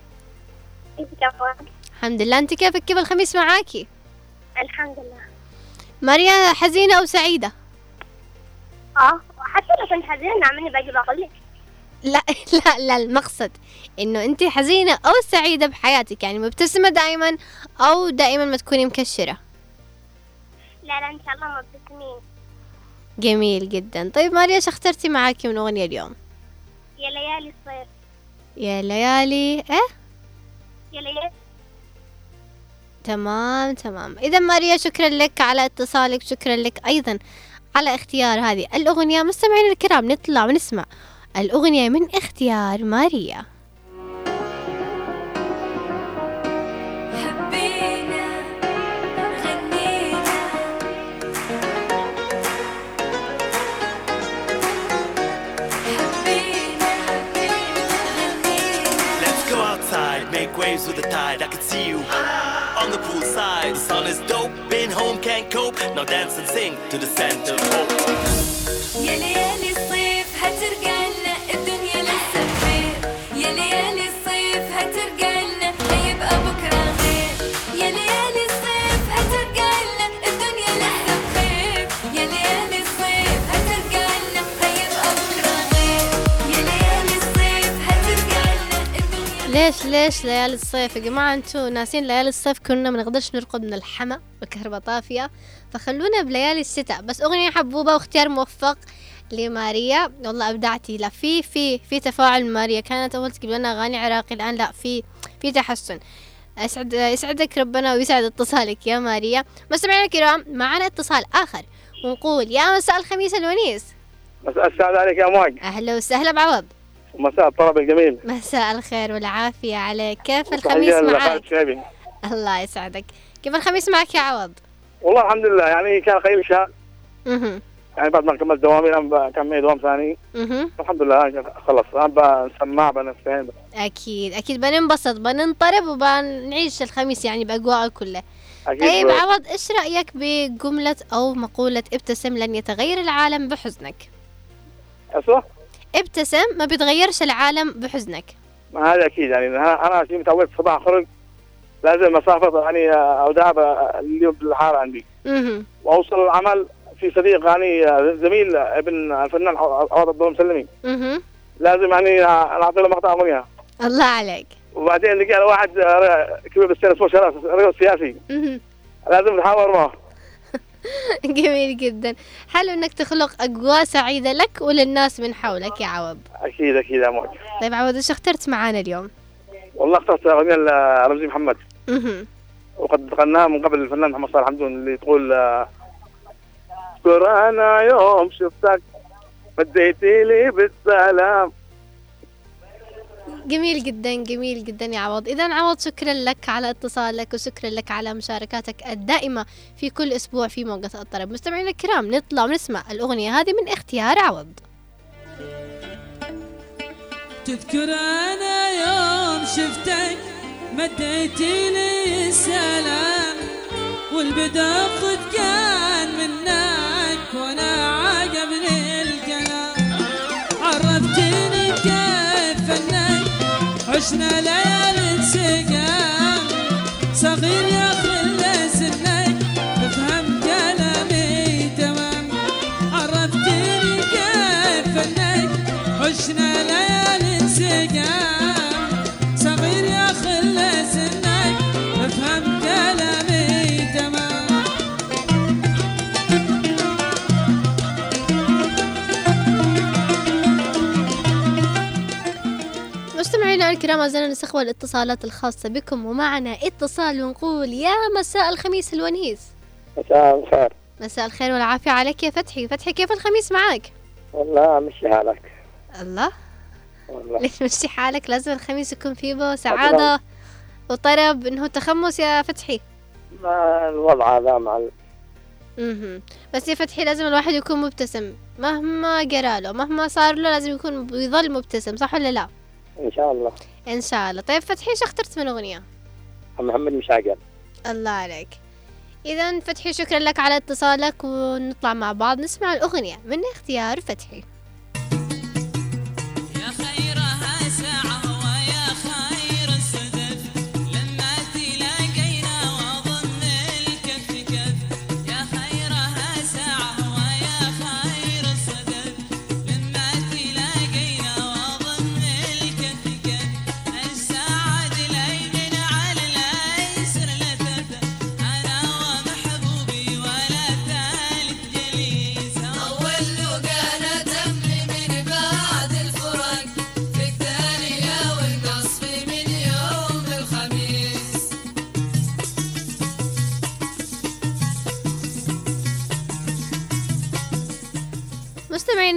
الحمد لله. أنت كيفك؟ كيف الخميس معاكي؟ الحمد لله. ماريا حزينة أو سعيدة؟ آه حتى لو كنت حزينة عمالي باجي بقول لك لا <laughs> لا لا المقصد إنه أنت حزينة أو سعيدة بحياتك يعني مبتسمة دائما أو دائما ما تكوني مكشرة. لا لا إن شاء الله مبتسمين. جميل جدا. طيب ماريا إيش اخترتي معاكي من أغنية اليوم؟ يا ليالي الصيف. يا ليالي إيه؟ يا ليالي تمام تمام. إذا ماريا شكرا لك على اتصالك شكرا لك أيضا على اختيار هذه الأغنية. مستمعينا الكرام نطلع ونسمع الأغنية من اختيار ماريا. حبينا غنينا. حبينا غنينا. Let's go outside, make waves with the tide. I can see you. The poolside. The sun is dope, been home, can't cope. Now dance and sing to the scent of hope. ليش ليش ليالي الصيف يا جماعة؟ أنتوا ناسين ليالي الصيف كنا ما نقدرش نرقد من الحما والكهرباء طافية. فخلونا بليالي الشتاء. بس أغنية حبوبة واختيار موفق لماريا. والله أبدعتي. لا في في في تفاعل ماريا. كانت أول تجيب لنا أغاني عراقي. الآن لا في في تحسن. أسعد يسعدك ربنا ويسعد اتصالك يا ماريا. مستمعينا الكرام معنا اتصال آخر. ونقول يا مساء الخميس الونيس. مساء السعد عليك يا مواق أهلا وسهلا بعوض. ومساء الطرب الجميل. مساء الخير والعافية عليك. كيف الخميس معك؟ الله يسعدك. كيف الخميس معك يا عوض؟ والله الحمد لله يعني كان قليل شهر يعني بعد ما كملت دوامي الآن بكمل دوام ثاني. أها الحمد لله خلص. الآن بسماع بنفسين أكيد أكيد. بننبسط بننطرب وبنعيش الخميس يعني بأجواءه كلها. أكيد طيب عوض إيش رأيك بجملة أو مقولة ابتسم لن يتغير العالم بحزنك؟ اسوء ابتسم ما بيتغيرش العالم بحزنك. ما هذا أكيد يعني. أنا شيء متعود صباح خرج لازم مسافة يعني اودعها اليوم بالحارة عندي. أها وأوصل العمل في صديق يعني زميل ابن الفنان عوض عبد مسلمي. لازم يعني نعطي له مقطع أغنية. الله عليك. وبعدين لقى واحد آه، كبير بالسن اسمه شرف رجل سياسي. لازم نحاور معه. <laughs> جميل جدا. حلو إنك تخلق أجواء سعيدة لك وللناس من حولك يا عوض. أكيد أكيد يا موج طيب عوض إيش اخترت معانا اليوم؟ والله اخترت اغنيه لرمزي محمد. وقد غناها من قبل الفنان محمد صالح حمدون اللي تقول اذكر أنا يوم شفتك بديتي لي بالسلام. جميل جدا جميل جدا يا عوض. إذا عوض شكرا لك على اتصالك وشكرا لك على مشاركاتك الدائمة في كل أسبوع في موقع الطرب. مستمعينا الكرام نطلع ونسمع الأغنية هذه من اختيار عوض. تذكر أنا يوم شفتك مديتي لي السلام والبدا خد كان منك وأنا عشنا ليالي سقام الكرام زلنا نستقبل الاتصالات الخاصة بكم ومعنا اتصال ونقول يا مساء الخميس الونيس. مساء الخير. مساء الخير والعافية عليك يا فتحي. فتحي كيف الخميس معك والله مشي حالك. الله. والله. ليش مشي حالك؟ لازم الخميس يكون فيه به سعادة وطرب إنه تخمس يا فتحي. ما الوضع هذا مع مهم. بس يا فتحي لازم الواحد يكون مبتسم. مهما جراله مهما صار له لازم يكون يظل مبتسم صح ولا لا؟ إن شاء الله. إن شاء الله. طيب فتحي إيش اخترت من أغنية؟ محمد مشاقل الله عليك. اذا فتحي شكرا لك على اتصالك ونطلع مع بعض نسمع الأغنية. من اختيار فتحي.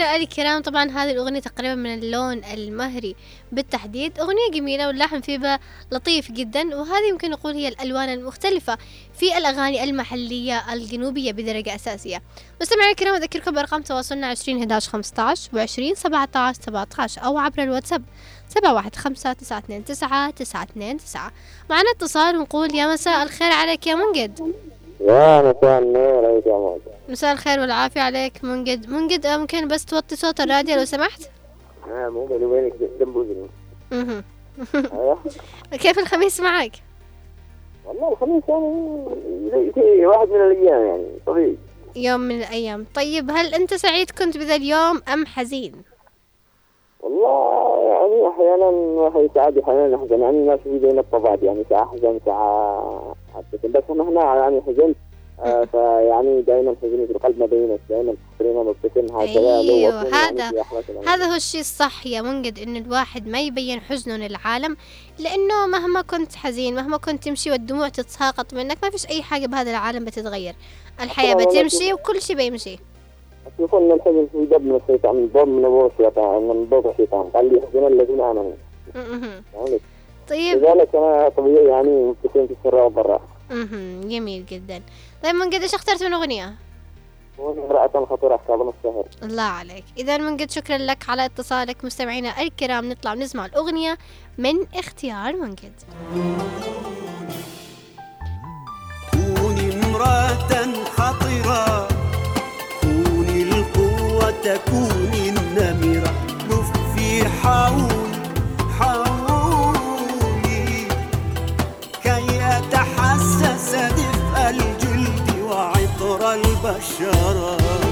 مستمعينا الكرام طبعا هذه الأغنية تقريبا من اللون المهري بالتحديد. أغنية جميلة واللحن فيها لطيف جدا وهذه يمكن نقول هي الألوان المختلفة في الأغاني المحلية الجنوبية بدرجة أساسية. مستمعينا الكرام أذكركم بأرقام تواصلنا 20 11 15 و 20 17 17 أو عبر الواتساب سبعة واحد خمسة تسعة اثنين تسعة تسعة اثنين تسعة. معنا اتصال ونقول يا مساء الخير عليك يا منقد يا مساء النور عليك يا مساء الخير والعافية عليك. منقد منقد آه، ممكن بس توطي صوت الراديو لو سمحت؟ آه مو بيني وبينك جنب وزني مهم. أيوه. <laughs> كيف الخميس معك؟ والله الخميس يعني واحد من الأيام يعني طبيعي. يوم من الأيام. طيب هل أنت سعيد كنت بذا اليوم أم حزين؟ والله يعني أحيانا واحد سعد أحيانا يحزن. يعني الناس في بين الطبعات يعني ساعة حزن ساعة بس أنا هنا يعني حزنت آه فيعني دائما حزني في القلب ما بينك دائما تحترمها هذا يعني في أحوال كده. هذا هو الشيء الصح يا منقد إن الواحد ما يبين حزنه للعالم لأنه مهما كنت حزين مهما كنت تمشي والدموع تتساقط منك ما فيش أي حاجة بهذا العالم بتتغير. الحياة والله بتمشي وكل شيء بيمشي. يقول ان الحزن في ضرب من الشيطان من ضرب من ابو الشيطان من ضرب الشيطان قال لي يحزن الذين آمنوا. طيب. لذلك أنا طبيعي يعني مبتسم في السر والضراء مهم. جميل جدا. طيب منقد إيش اخترت من أغنية؟ امرأة خطيرة كاظم السهر. الله عليك. إذا من قد شكرا لك على اتصالك مستمعينا الكرام. نطلع ونسمع الأغنية من اختيار من قد. كوني امرأة خطرة كوني القوة كوني النمرة. لفي حول مبشرة امرأة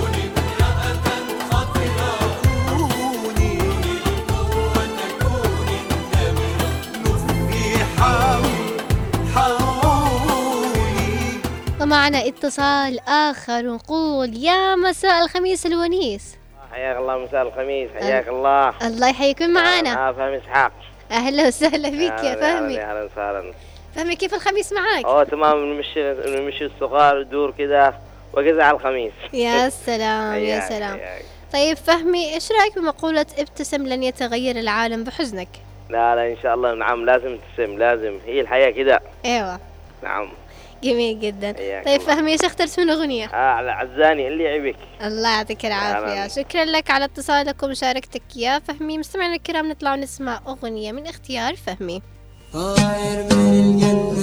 ومعنا اتصال آخر ونقول يا مساء الخميس الونيس. حياك الله مساء الخميس حياك الله. الله يحييكم معانا آه،, آه فهمي إسحاق. أهلا وسهلا فيك يا آه، فهمي. أهلا وسهلا. فهمي كيف الخميس معاك؟ آه تمام نمشي نمشي الصغار دور كذا وقزع على الخميس. يا سلام يا سلام. طيب فهمي إيش رأيك بمقولة ابتسم لن يتغير العالم بحزنك؟ لا لا إن شاء الله نعم لازم تسم لازم. هي الحياة كذا أيوه. نعم. جميل جدا. طيب. فهمي إيش اخترت من اغنية آه على عزاني اللي يعيبك. الله يعطيك العافية. شكرا لك على اتصالك ومشاركتك. يا فهمي مستمعينا الكرام نطلع ونسمع أغنية من اختيار فهمي. طاير من الجنة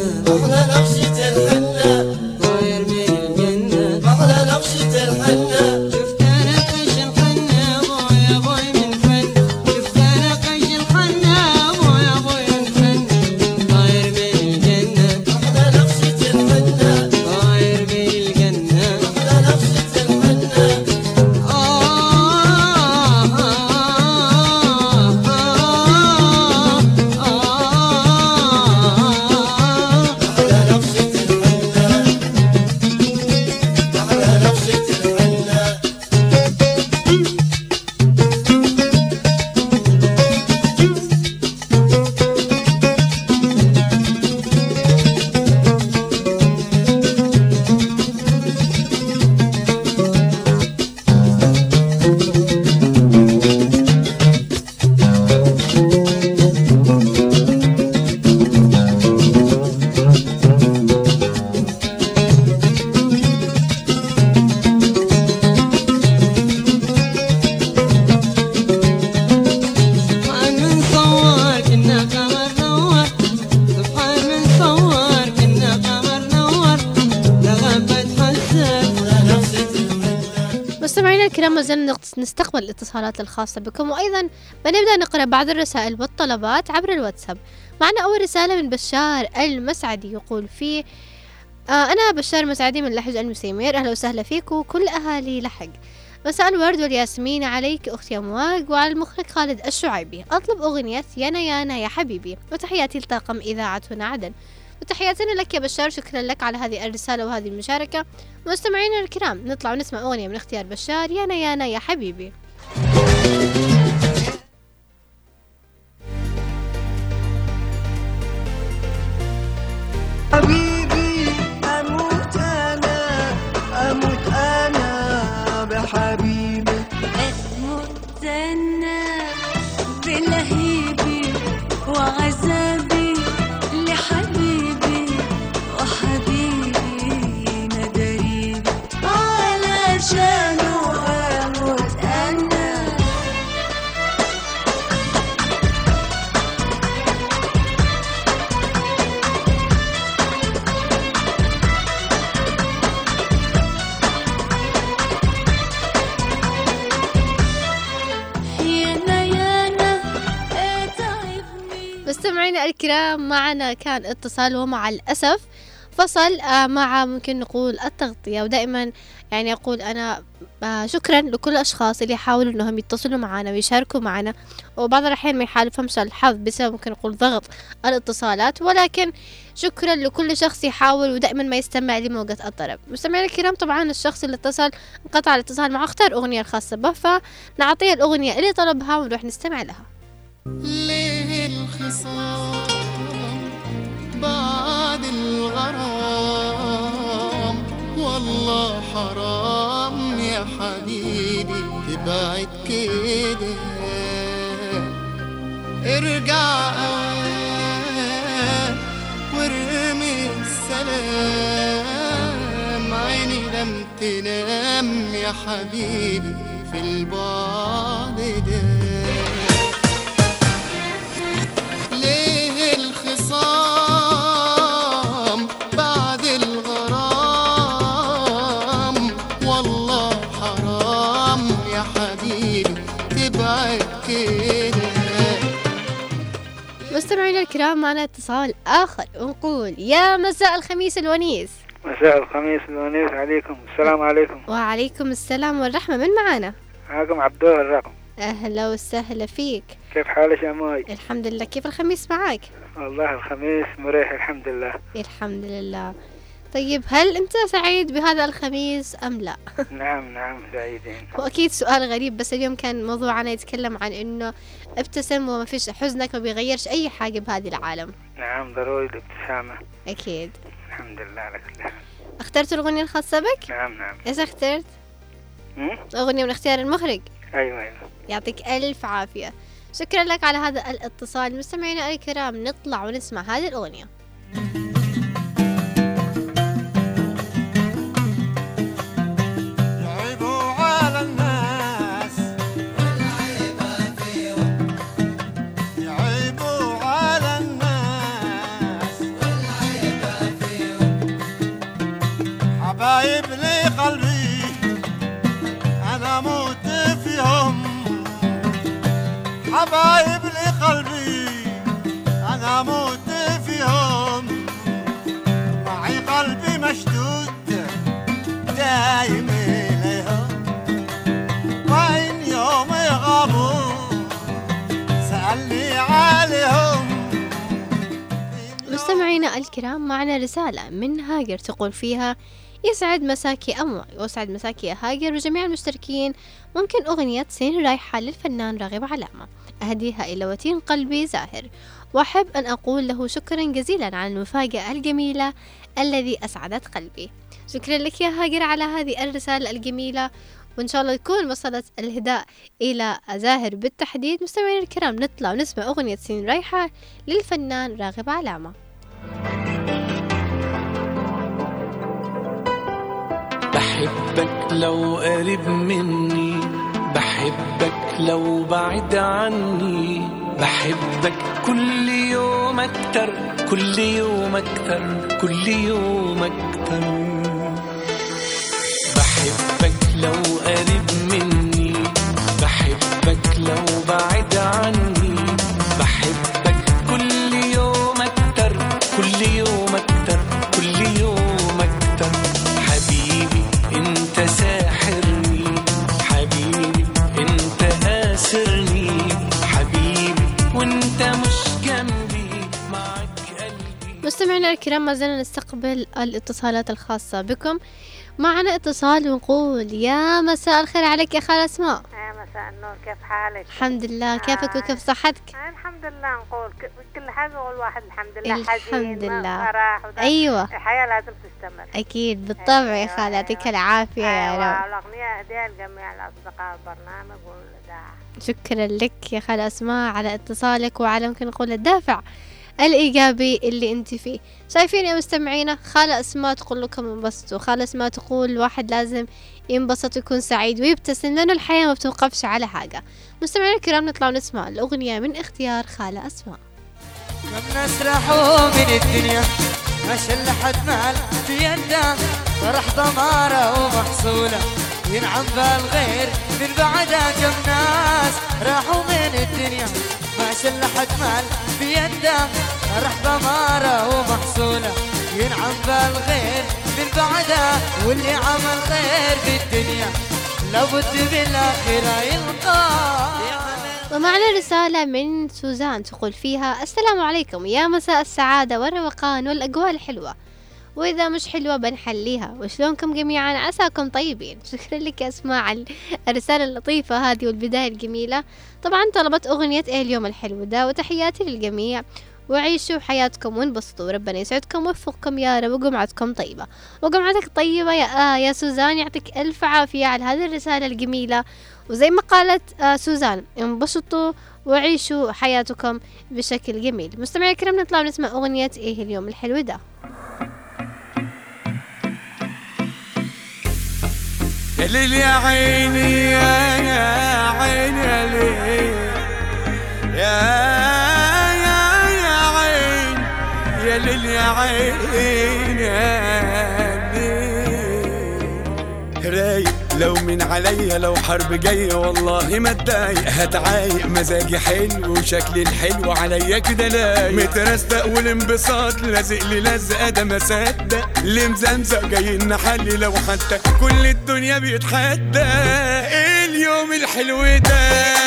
الاتصالات الخاصة بكم. وأيضا بنبدأ نقرأ بعض الرسائل والطلبات عبر الواتساب. معنا أول رسالة من بشار المسعدي يقول فيه آه أنا بشار مسعدي من لحج المسيمير. أهلا وسهلا فيك وكل أهالي لحق مساء الورد والياسمين. عليك أختي أمواج وعلى المخرج خالد الشعيبي. أطلب أغنية يانا يانا يا حبيبي. وتحياتي لطاقم إذاعة هنا عدن. وتحياتنا لك يا بشار. شكرا لك على هذه الرسالة وهذه المشاركة. مستمعينا الكرام نطلع ونسمع أغنية من اختيار بشار. يانا يانا يا حبيبي. حبيبي معنا كان اتصال ومع الأسف فصل آه، مع ممكن نقول التغطية. ودائما يعني أقول أنا آه، شكرا لكل الأشخاص اللي يحاولوا أنهم يتصلوا معنا ويشاركوا معنا. وبعض الأحيان ما يحالفهمش الحظ بسبب ممكن نقول ضغط الاتصالات. ولكن شكرا لكل شخص يحاول ودائما ما يستمع لموجة الطرب. مستمعينا الكرام طبعا الشخص اللي اتصل انقطع الاتصال معه اختار أغنية الخاصة به فنعطيه الأغنية اللي طلبها ونروح نستمع لها. ليه الخصام؟ بعد الغرام. والله حرام يا حبيبي تبعد كده. ارجع وارمي السلام. عيني لم تنام يا حبيبي في البعد ده. الكرام معنا اتصال آخر. ونقول يا مساء الخميس الونيس. مساء الخميس الونيس. عليكم السلام عليكم. وعليكم السلام والرحمة. من معنا؟ معكم عبدول الرقم. أهلا وسهلا فيك. كيف حالك يا ماي الحمد لله. كيف الخميس معك؟ والله الخميس مريح الحمد لله. الحمد لله. طيب هل أنت سعيد بهذا الخميس أم لا؟ نعم نعم سعيدين. وأكيد سؤال غريب بس اليوم كان موضوعنا يتكلم عن إنه ابتسم وما فيش حزنك ما بيغيرش أي حاجة بهذه العالم. نعم ضروري الابتسامة. أكيد. الحمد لله على كل حال. اخترت الأغنية الخاصة بك؟ نعم نعم. إيش اخترت؟ أغنية من اختيار المخرج. أيوة أيوة. يعطيك ألف عافية. شكرا لك على هذا الاتصال. مستمعينا الكرام نطلع ونسمع هذه الأغنية. حبايب لي قلبي. أنا موت فيهم. حبايب لي قلبي. أنا موت فيهم. معي قلبي مشدود. دايم إليهم. وإن يوم يغابوا سألني عليهم. مستمعينا الكرام معنا رسالة من هاجر تقول فيها يسعد مساكي أموال ويسعد مساكي هاجر وجميع المشتركين. ممكن أغنية سين رايحة للفنان راغب علامة. أهديها إلى وتين قلبي زاهر. وأحب أن أقول له شكرا جزيلا على المفاجأة الجميلة الذي أسعدت قلبي. شكرا لك يا هاجر على هذه الرسالة الجميلة. وإن شاء الله تكون وصلت الهداء إلى زاهر بالتحديد. مستمعينا الكرام نطلع ونسمع أغنية سين رايحة للفنان راغب علامة. بحبك لو قريب مني بحبك لو بعيد عني. بحبك كل يوم أكتر كل يوم أكتر كل يوم أكتر. بحبك لو قريب مني بحبك لو بعيد عني. مستمعينا الكرام ما زلنا نستقبل الاتصالات الخاصة بكم. معنا اتصال ونقول يا مساء الخير عليك يا خالة أسماء يا مساء النور كيف حالك؟ الحمد لله. كيفك وكيف صحتك؟ آه الحمد لله نقول كل حاجة نقول واحد الحمد لله الحمد لله. فرح. أيوة. الحياة لازم تستمر. أكيد بالطبع يا خالة يعطيك العافية يا أيوة رب. والأغنية هدية لجميع الأصدقاء البرنامج والإذاعة. شكرا لك يا خالة أسماء على اتصالك وعلى ممكن نقول الدافع. الإيجابي اللي أنت فيه. شايفين يا مستمعينا خالة أسماء تقول لكم انبسطوا خالة أسماء تقول الواحد لازم ينبسط ويكون سعيد ويبتسم لأنه الحياة ما بتوقفش على حاجة. مستمعينا الكرام نطلع ونسمع الأغنية من اختيار خالة أسماء. كم ناس راحوا من الدنيا ما شل حد مال في يده فرح ضمارة ومحصولة ينعم بالغير من بعدها كم ناس. راحوا من الدنيا ما شل حد مال في يده فرح ضمارة ومحصولة ينعم بالغير من بعدها واللي عمل خير في الدنيا لابد بالآخرة يلقاه ومعنا رسالة من سوزان تقول فيها السلام عليكم. يا مساء السعادة والروقان والأجواء الحلوة. وإذا مش حلوة بنحليها. وشلونكم جميعا؟ عساكم طيبين. <laughs> شكرا لك يا أسماء على الرسالة اللطيفة هذه والبداية الجميلة. طبعا طلبت أغنية إيه اليوم الحلو ده؟ وتحياتي للجميع. وعيشوا حياتكم وانبسطوا. ربنا يسعدكم ويوفقكم يا رب وجمعتكم طيبة. وجمعتك طيبة يا آه يا سوزان. يعطيك ألف عافية على هذه الرسالة الجميلة. وزي ما قالت آه سوزان انبسطوا وعيشوا حياتكم بشكل جميل. مستمعي الكرام نطلع ونسمع أغنية إيه اليوم الحلو ده. يا عيني يا عيني ليل يا يا يا عين يا ليل يا لو من عليا لو حرب جاية والله ما اتضايق. هتعايق مزاجي حلو وشكلي الحلو عليا كده لايق. مترستق والانبساط لازق لي لزقة ده ما صدق. اللي مزمزق جاي نحلي لو حتى كل الدنيا بيتحدى. إيه اليوم الحلو ده؟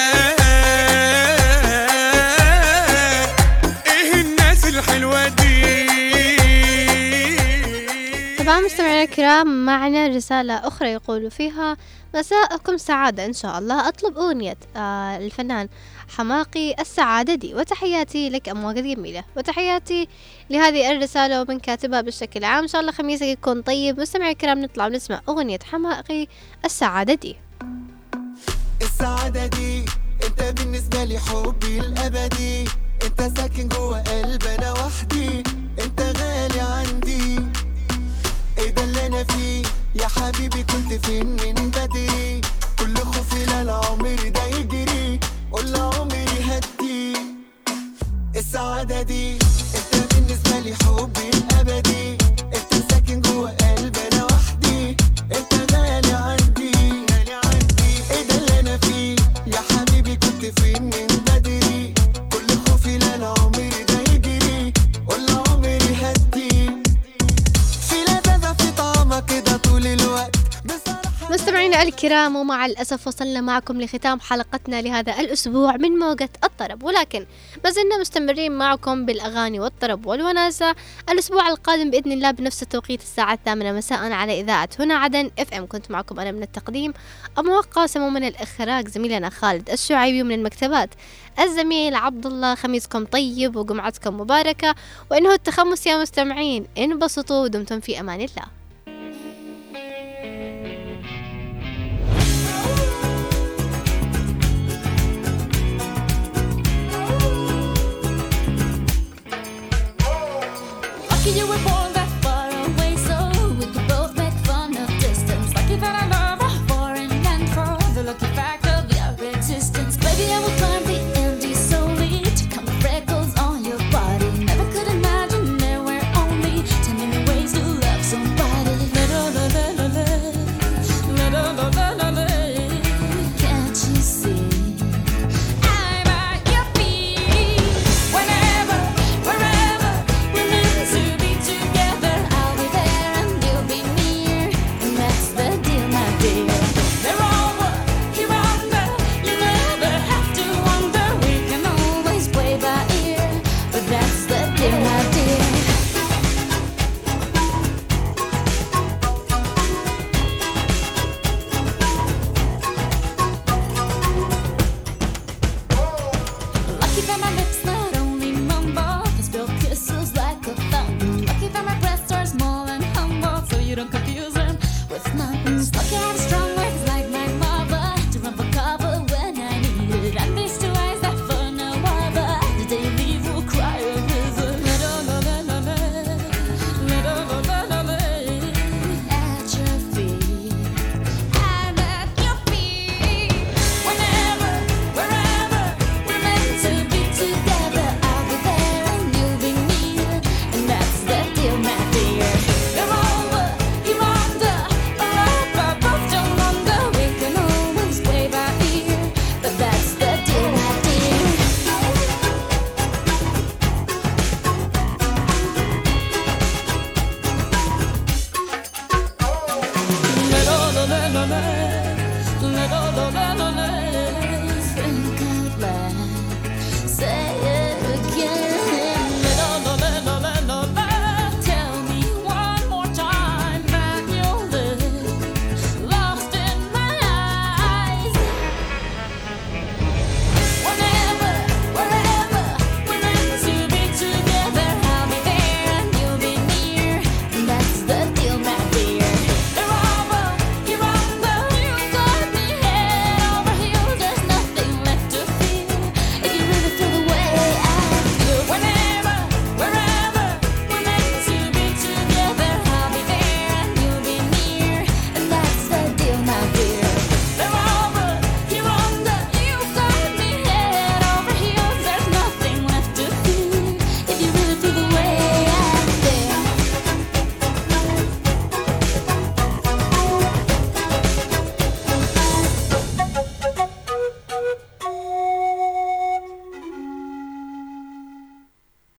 مستمعينا الكرام معنا رسالة أخرى يقول فيها مساءكم سعادة إن شاء الله أطلب أغنية آه الفنان حماقي السعادة دي وتحياتي لك أمواج جميلة وتحياتي لهذه الرسالة ومن كاتبها بشكل عام إن شاء الله خميسك يكون طيب. مستمعي الكرام نطلع ونسمع أغنية حماقي السعادة دي السعادة دي أنت بالنسبة لي حبي الأبدي أنت ساكن جوه قلب أنا وحدي أنت غالي عندي. إيه ده اللي أنا فيه. يا حبيبي كنت فين من بدري؟ كل خوفي لا العمر ده يجري. قول عمري هدي. السعادة دي انت بالنسبة لي حبي الأبدي. الكرام ومع الأسف وصلنا معكم لختام حلقتنا لهذا الأسبوع من موجة الطرب. ولكن ما زلنا مستمرين معكم بالأغاني والطرب والوناسة. الأسبوع القادم بإذن الله بنفس التوقيت الساعة الثامنة مساء على إذاعة هنا عدن إف إم. كنت معكم أنا من التقديم. أمواق قاسم ومن الإخراج زميلنا خالد الشعيبي ومن المكتبات الزميل عبد الله خميسكم طيب وجمعتكم مباركة. وإنه التخمس يا مستمعين انبسطوا ودمتم في أمان الله.